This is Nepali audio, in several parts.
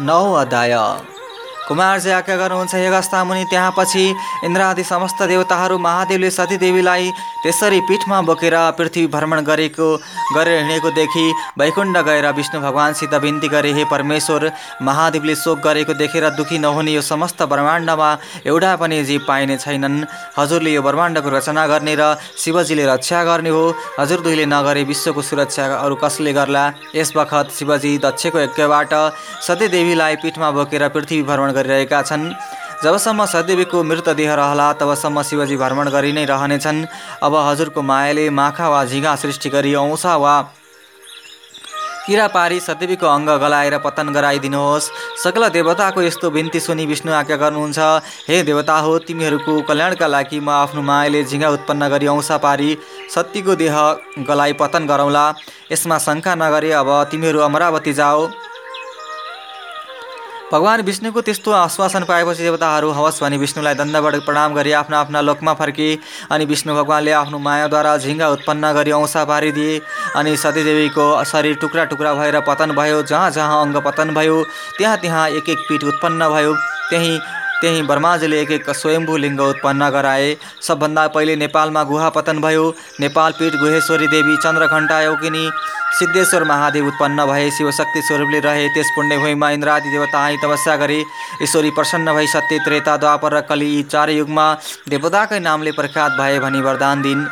नौ अध्याय। कुमारजी आज्ञा गर्नुहुन्छ हे गस्ता मुनि त्यहाँ पछि इन्द्रादि समस्त देवताहरू महादेवले सतीदेवीलाई त्यसरी पिठमा बोकेर पृथ्वी भ्रमण गरेको गरेर हिँडेको देखि वैकुण्ड गएर विष्णु भगवान्सित बिन्ती गरे हे परमेश्वर महादेवले शोक गरेको देखेर दुखी नहुने यो समस्त ब्रह्माण्डमा एउटा पनि जीव पाइने छैनन्। हजुरले यो ब्रह्माण्डको रचना गर्ने र शिवजीले रक्षा गर्ने हो। हजुर दुईले नगरे विश्वको सुरक्षा अरू कसले गर्ला? यस बखत शिवजी दक्षको यज्ञबाट सतीदेवीलाई पिठमा बोकेर पृथ्वी भ्रमण गरिरहेका छन्। जबसम्म सदेवीको मृतदेह रहला तबसम्म शिवजी भ्रमण गरि नै रहनेछन्। अब हजुरको मायाले माखा वा झिगा सृष्टि गरी औँसा वा किरा पारी सदेवीको अङ्ग गलाएर पतन गराइदिनुहोस्। सकल देवताको यस्तो बिन्ती सुनि विष्णु आज्ञा गर्नुहुन्छ हे देवता हो तिमीहरूको कल्याणका लागि म आफ्नो मायाले झिङ्गा उत्पन्न गरी औँसा पारी सत्यको देह गलाई पतन गरौँला। यसमा शङ्का नगरे अब तिमीहरू अमरावती जाऊ भगवान् विष्णुको त्यस्तो आश्वासन पाएपछि देवताहरू हवस् भनी विष्णुलाई दण्डबाट प्रणाम गरी आफ्ना आफ्ना लोकमा फर्के अनि विष्णु भगवान्ले आफ्नो मायाद्वारा झिङ्गा उत्पन्न गरी औँसा पारिदिए अनि सतीदेवीको शरीर टुक्रा टुक्रा भएर पतन भयो जहाँ जहाँ अङ्ग पतन भयो त्यहाँ त्यहाँ एक एक पिठ उत्पन्न भयो। त्यहीँ त्यहीँ ब्रह्माजीले एक एक स्वयम्भू लिङ्ग उत्पन्न गराए। सबभन्दा पहिले नेपालमा गुहा पतन भयो। नेपाल पीठ गुहेश्वरी देवी चन्द्रघण्टा योगिनी सिद्धेश्वर महादेव उत्पन्न भए। शिवशक्ति स्वरूपले रहे। त्यस पुण्यभूमिमा इन्द्रादि देवता आई तपस्या गरे। ईश्वरी प्रसन्न भई सत्य त्रेता द्वापर र कली यी चार युगमा देवताकै नामले प्रख्यात भए भनी वरदान दिन।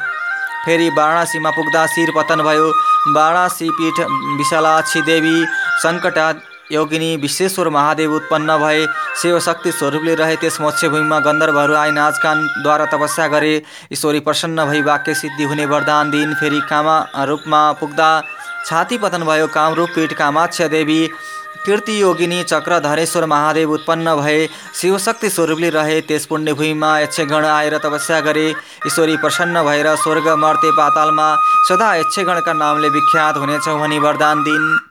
फेरि वाराणसीमा पुग्दा शिर पतन भयो। वाराणसी पीठ विशालाक्षी देवी सङ्कटा योगिनी विश्वेश्वर महादेव उत्पन्न भए। शिवशक्ति स्वरूपले रहे त्यस मत्स्यभूमिमा गन्धर्वहरू आई नाचगानद्वारा तपस्या गरे। ईश्वरी प्रसन्न भई वाक्य सिद्धि हुने वरदान दिन फेरि कामा रूपमा पुग्दा। छाती पतन भयो कामरूप पीठ कामाक्ष देवी। कीर्ति योगिनी चक्रधरेश्वर महादेव उत्पन्न भए। शिवशक्ति स्वरूपले रहे त्यस पुण्यभूमिमा यक्षगण आएर तपस्या गरे। ईश्वरी प्रसन्न भएर स्वर्ग मर्ते पातालमा सदा यक्षगणका नामले विख्यात हुनेछौँ भनी वरदान दिन।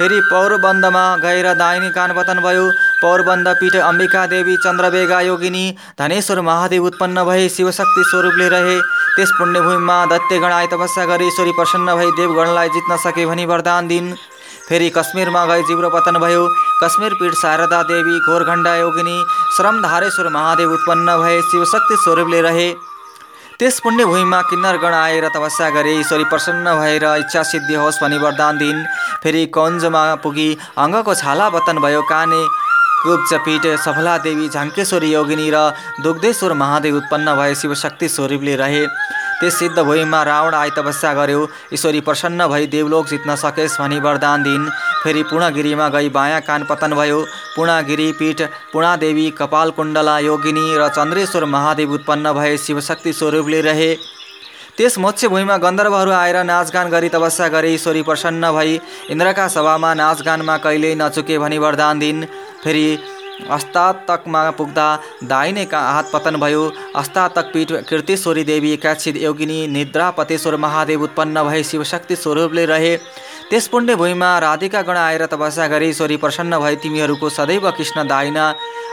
फेरि पौरबन्दमा गएर दाहिनी कान पतन भयो। पौरबन्द पीठ अम्बिका देवी चन्द्रबेगा योगिनी धनेश्वर महादेव उत्पन्न भए शिवशक्ति स्वरूपले रहे। त्यस पुण्यभूमिमा दैत्यगण आए तपस्या गरी ईश्वरी प्रसन्न भई देवगणलाई जित्न सके भनी वरदान दिन। फेरि कश्मीरमा गई जिब्रो पतन भयो। कश्मीर पीठ शारदा देवी घोरघण्डा योगिनी श्रमधारेश्वर महादेव उत्पन्न भए शिवशक्ति स्वरूपले रहे। त्यस पुण्यभूमिमा किन्नरगण आएर तपस्या गरे ईश्वरी प्रसन्न भएर इच्छा सिद्धि होस् भनी वरदान दिन फेरि कञ्जमा पुगी अङ्गको छाला पतन भयो काने। कुब्जपीठ सफला देवी झाङ्केश्वरी योगिनी र दुग्धेश्वर महादेव उत्पन्न भए शिवशक्ति स्वरूपले रहे। त्यस सिद्ध भूमिमा रावण आई तपस्या गर्यो। ईश्वरी प्रसन्न भई देवलोक जित्न सकेस् भनी वरदान दिन फेरि पूर्णगिरीमा गई बायाँ कान पतन भयो। पूर्णगिरी पीठ पूर्णादेवी कपाल कुण्डला योगिनी र चन्द्रेश्वर महादेव उत्पन्न भए शिवशक्ति स्वरूपले रहे। त्यस मोक्षभूमिमा गन्धर्वहरू आएर नाचगान गरी तपस्या गरे। ईश्वरी प्रसन्न भई इन्द्रका सभामा नाचगानमा कहिल्यै नचुके भनी वरदान दिन फेरि अस्तातकमा पुग्दा दाहिनेका हात पतन भयो। अस्तातक पीठ कृतेश्वरी देवी एकाक्षी योगिनी निद्रापतेश्वर महादेव उत्पन्न भए शिवशक्ति स्वरूपले रहे। त्यस पुण्य भूमिमा राधिका गण आएर तपस्या गरी ईश्वरी प्रसन्न भए। तिमीहरूको सदैव कृष्ण दाहिना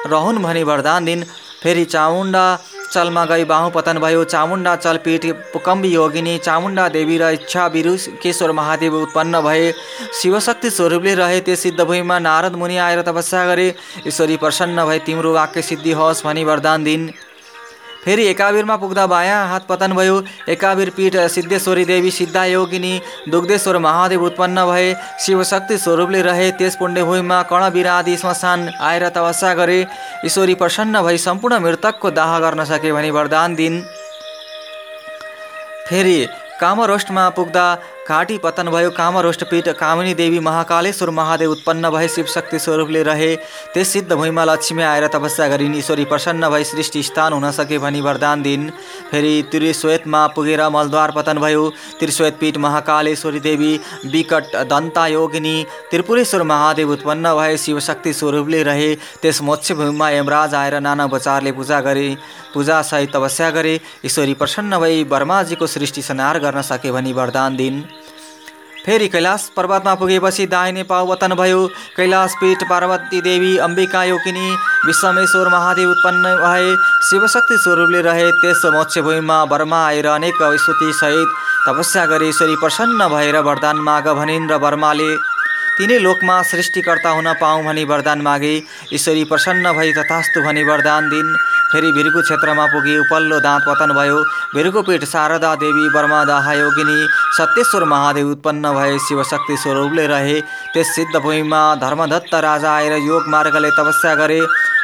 रहन् भनी वरदान दिन। फेरि चामुण्डा चलमा गई बाहु पतन भयो। चामुण्डा चलपीठ पुकम्बी योगिनी चामुण्डा देवी र इच्छा केश्वर महादेव उत्पन्न भए। शिवशक्ति स्वरूपले रहे त्यो सिद्धभूमिमा नारद मुनि आएर तपस्या गरे। ईश्वरी प्रसन्न भए तिम्रो वाक्य सिद्धि होस् भनी वरदान दिन। फेरि एकावीरमा पुग्दा बायाँ हात पतन भयो। एकावीर पीठ सिद्धेश्वरी देवी सिद्धा योगिनी दुग्धेश्वर महादेव उत्पन्न भए। शिवशक्ति स्वरूपले रहे त्यस पुण्यभूमिमा कर्णवीर श्मशान आएर तपस्या गरे। ईश्वरी प्रसन्न भई सम्पूर्ण मृतकको दाह गर्न सके भनी वरदान दिन। फेरि कामरोष्टमा पुग्दा घाँटी पतन भयो कामरोष्टपीठ कामिनी देवी महाकालेश्वर महादेव उत्पन्न भए शिवशक्ति स्वरूपले रहे। त्यस सिद्ध भूमिमा लक्ष्मी आएर तपस्या गरिन् ईश्वरी प्रसन्न भई सृष्टि स्थान हुन सके भनी वरदान दिन। फेरि त्रिश्वेतमा पुगेर मलद्वार पतन भयो। त्रिश्वेतपीठ महाकालेश्वरी देवी विकट दन्ता योगिनी त्रिपुरेश्वर महादेव उत्पन्न भए शिवशक्ति स्वरूपले रहे। त्यस मोक्ष भूमिमा यमराज आएर नाना उपचारले पूजा गरे। पूजासहित तपस्या गरे। ईश्वरी प्रसन्न भई ब्रह्माजीको सृष्टि सनार गर्न सके भनी वरदान दिन। फेरि कैलाश पर्वतमा पुगेपछि दाहिने पाउ वतन भयो। कैलाश पीठ पार्वती देवी अम्बिका योकिनी विश्वमेश्वर महादेव उत्पन्न भए। शिवशक्ति स्वरूपले रहे त्यस मोक्षभूमिमा बर्मा आएर अनेक सहित तपस्या गरी ईश्वरी प्रसन्न भएर वरदान माग भनिन् र बर्माले तिनै लोकमा सृष्टिकर्ता हुन पाऊँ भनी वरदान मागे। ईश्वरी प्रसन्न भई तथास्तु भनी वरदान दिन। फेरि भिरको क्षेत्रमा पुगे उपल्लो दाँत पतन भयो। भिरको पीठ शारदा देवी दाहा योगिनी। सत्येश्वर महादेव उत्पन्न भए शिवशक्ति स्वरूपले रहे। त्यस सिद्ध भूमिमा धर्मदत्त राजा आएर योग मार्गले तपस्या गरे।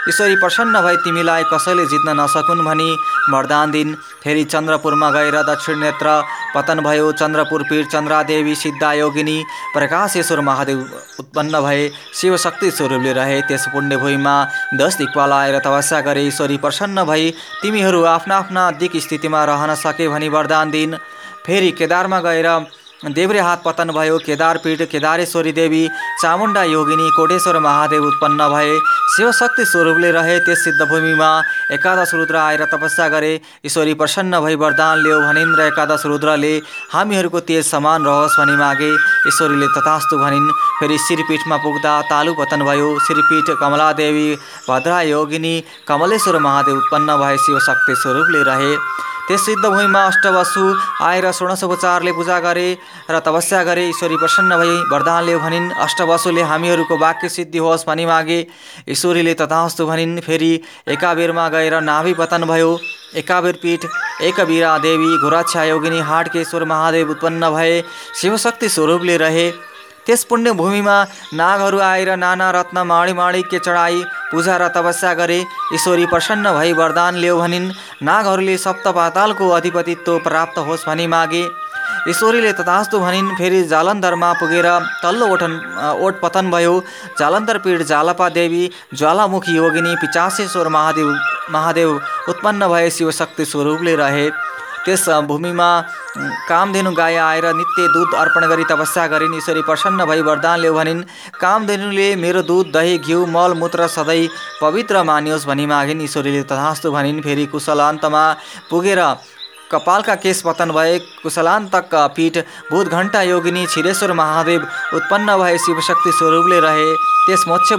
ईश्वरी प्रसन्न भए तिमीलाई कसैले जित्न नसकुन् भनी वरदान दिन। फेरि चन्द्रपुरमा गएर दक्षिण नेत्र पतन भयो। चन्द्रपुर पीठ चन्द्रादेवी सिद्धा योगिनी। प्रकाशेश्वर महादेव उत्पन्न भए। शिवशक्ति स्वरूपले रहे त्यस पुण्यभूमिमा दस दिक्पाल आएर तपस्या गरे ईश्वरी प्रसन्न भई तिमीहरू आफ्ना आफ्ना दिक स्थितिमा रहन सके भनी वरदान दिन फेरि केदारमा गएर देब्रे हात पतन भयो केदारपीठ केदारेश्वरी देवी चामुण्डा योगिनी कोटेश्वर महादेव उत्पन्न भए। शिवशक्ति स्वरूपले रहे त्यस सिद्धभूमिमा एकादश रुद्र आएर तपस्या गरे। ईश्वरी प्रसन्न भई वरदान ल्याऊ भनिन् र एकादश रुद्रले हामीहरूको तेज समान रहोस् भनी मागे। ईश्वरीले तथास्तु भनिन् फेरि श्रीपीठमा पुग्दा तालु पतन भयो। श्रीपीठ कमलादेवी भद्रा योगिनी कमलेश्वर महादेव उत्पन्न भए शिवशक्ति स्वरूपले रहे। त्यस सिद्धभूमिमा अष्टवसु आएर षोडशोपचारले पूजा गरे र तपस्या गरे ईश्वरी प्रसन्न भई वरदानले भनिन् अष्टवसुले हामीहरूको वाक्य सिद्धि होस् भनी मागे। ईश्वरीले तथास्तु भनिन् फेरि एकाबेरमा गएर नाभि पतन भयो। एकाबेर पीठ एकवीरा देवी घोराछा योगिनी हाटकेश्वर महादेव उत्पन्न भए। शिवशक्ति स्वरूपले रहे। त्यस पुण्यभूमिमा नागहरू आएर नाना रत्न माडी माणिक्य चढाई पूजा र तपस्या गरे ईश्वरी प्रसन्न भई वरदान ल्याऊ भनिन्। नागहरूले सप्त पातालको अधिपतित्व प्राप्त होस् भनी मागे। ईश्वरीले तथास्तु भनिन् फेरि जालन्धरमा पुगेर तल्लो ओठन ओठ पतन भयो। जालन्धर पीठ जालपा देवी ज्वालामुखी योगिनी पिचासेश्वर महादेव महादेव उत्पन्न भए शिवशक्ति स्वरूपले रहे। त्यस भूमिमा कामधेनु गाई आएर नित्य दुध अर्पण गरी तपस्या गरिन् ईश्वरी प्रसन्न भई वरदान भनिन् कामधेनुले मेरो दुध दही घिउ मलमूत्र सधैँ पवित्र मानियोस् भनी मागिन्। ईश्वरीले तथास्तु भनिन् फेरि कुशलान्तमा पुगेर कपालका केश पतन भए कुशलान्तक पीठ भूत घण्टा योगिनी छिरेश्वर महादेव उत्पन्न भए शिवशक्ति स्वरूपले रहे। त्यस मोक्ष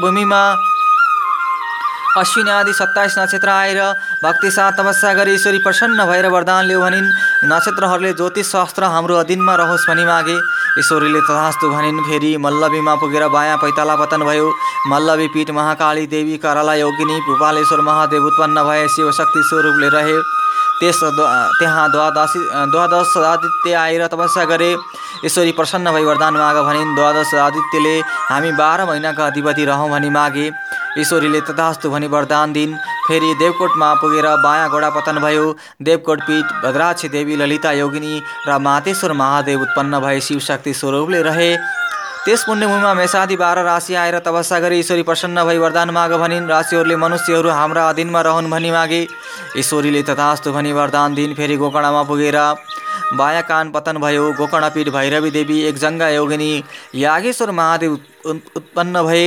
अश्विनी आदि सत्ताइस नक्षत्र आएर भक्ति साथ तपस्या गरी ईश्वरी प्रसन्न भएर वरदान लियो भनिन्। नक्षत्रहरूले ज्योतिष शास्त्र हाम्रो अधीनमा रहोस् भनी मागे। ईश्वरीले तथास्तु भनिन् फेरि मल्लवीमा पुगेर बायाँ पैताला पतन भयो। मल्लवी पीठ महाकाली देवी कराला योगिनी भूपालेश्वर महादेव उत्पन्न भए शिवशक्ति स्वरूपले रहे। त्यस त्यहाँ द्वादशी द्वादश आदित्य आएर तपस्या गरे। ईश्वरी प्रसन्न भई वरदान माग भनिन्। द्वादश आदित्यले हामी बाह्र महिनाका अधिपति रहौँ भनी मागे। ईश्वरीले तथास्तु भनी वरदान दिन। फेरि देवकोटमा पुगेर बायाँ घोडा पतन भयो। देवकोट पीठ भद्राक्षी देवी ललिता योगिनी र मातेश्वर महादेव उत्पन्न भए शिवशक्ति स्वरूपले रहे। त्यस पुण्यभूमिमा मेसादी बाह्र राशि आएर तपस्या गरी ईश्वरी प्रसन्न भई वरदान माग भनिन्। राशिहरूले मनुष्यहरू हाम्रा अधीनमा रहन् भनी मागे। ईश्वरीले तथास्तु भनी वरदान दिन। फेरि गोकर्णमा पुगेर बाया कान पतन भयो गोकर्णपीठ भैरवी देवी एक जङ्गा योगिनी यागेश्वर महादेव उत्पन्न भए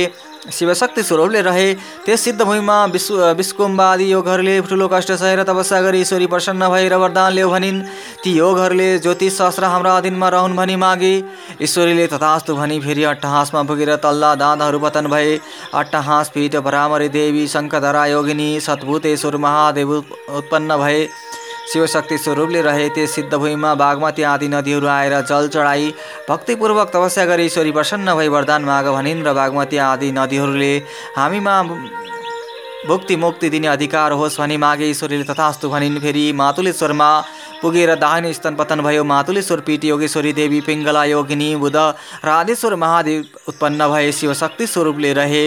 शिवशक्ति स्वरूपले रहे। त्यस सिद्धभूमिमा विश्व विश्वकुम्बादी योगहरूले ठुलो कष्ट सहेर तपस्या गरी ईश्वरी प्रसन्न भएर वरदान ल्याउ भनिन्। ती योगहरूले ज्योतिष शास्त्र हाम्रा अधीनमा रहन् भनी मागे। ईश्वरीले तथास्तु भनी फेरि अट्टहाँसमा पुगेर तल्ला दाँतहरू पतन भए। अट्टहाँस पीठ भरामरी देवी शङ्खधरा योगिनी सद्भूतेश्वर महादेव उत्पन्न भए। शिवशक्ति स्वरूपले रहे त्यस सिद्धभूमिमा बागमती आदि नदीहरू आएर जल चढाई भक्तिपूर्वक तपस्या गरी ईश्वरी प्रसन्न भई वरदान माग भनिन् र बागमती आदि नदीहरूले हामीमा भुक्ति मुक्ति दिने अधिकार होस् भनी मागे ईश्वरीले तथास्तु भनिन्। फेरि मातुलेश्वरमा पुगेर दाहिने स्तन पतन भयो। मातुलेश्वर पीठ योगेश्वरी देवी पिङ्गला योगिनी बुध राधेश्वर महादेव उत्पन्न भए शिवशक्ति स्वरूपले रहे।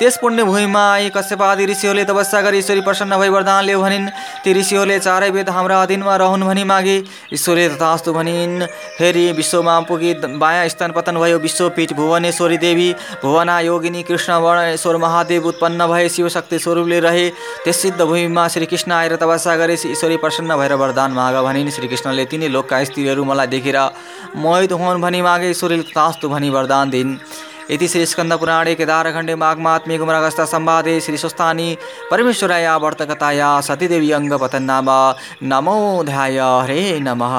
त्यस पुण्यभूमिमा आई कश्यप आदि ऋषिहरूले तपस्या गरी ईश्वरी प्रसन्न भई वरदान ल्याउ भनिन्। ती ऋषिहरूले चारै वेद हाम्रा अधीनमा रहन् भनी मागे। ईश्वरले तथास्तु भनिन् फेरि विश्वमा पुगी बायाँ स्थान पतन भयो। विश्वपीठ भुवनेश्वरी देवी भुवना योगिनी कृष्ण वर्णेश्वर महादेव उत्पन्न भए। शिवशक्ति स्वरूपले रहे। त्यस सिद्ध भूमिमा श्रीकृष्ण आएर तपस्या गरे। ईश्वरी प्रसन्न भएर वरदान माग भनिन्। श्रीकृष्णले तिनी लोकका स्त्रीहरू मलाई देखेर मोहित हुन् भनी मागे। ईश्वरले तथास्तु भनी वरदान दिन्। इति श्रीस्कन्दपुराणे केदारखण्डे माघमात्म्ये गुमरागस्ता संवादे श्रीस्वस्थानि परमेश्वराया वर्तकताया सतीदेवी अङ्गपतन्नाम। नमोऽध्याय हरे नमः।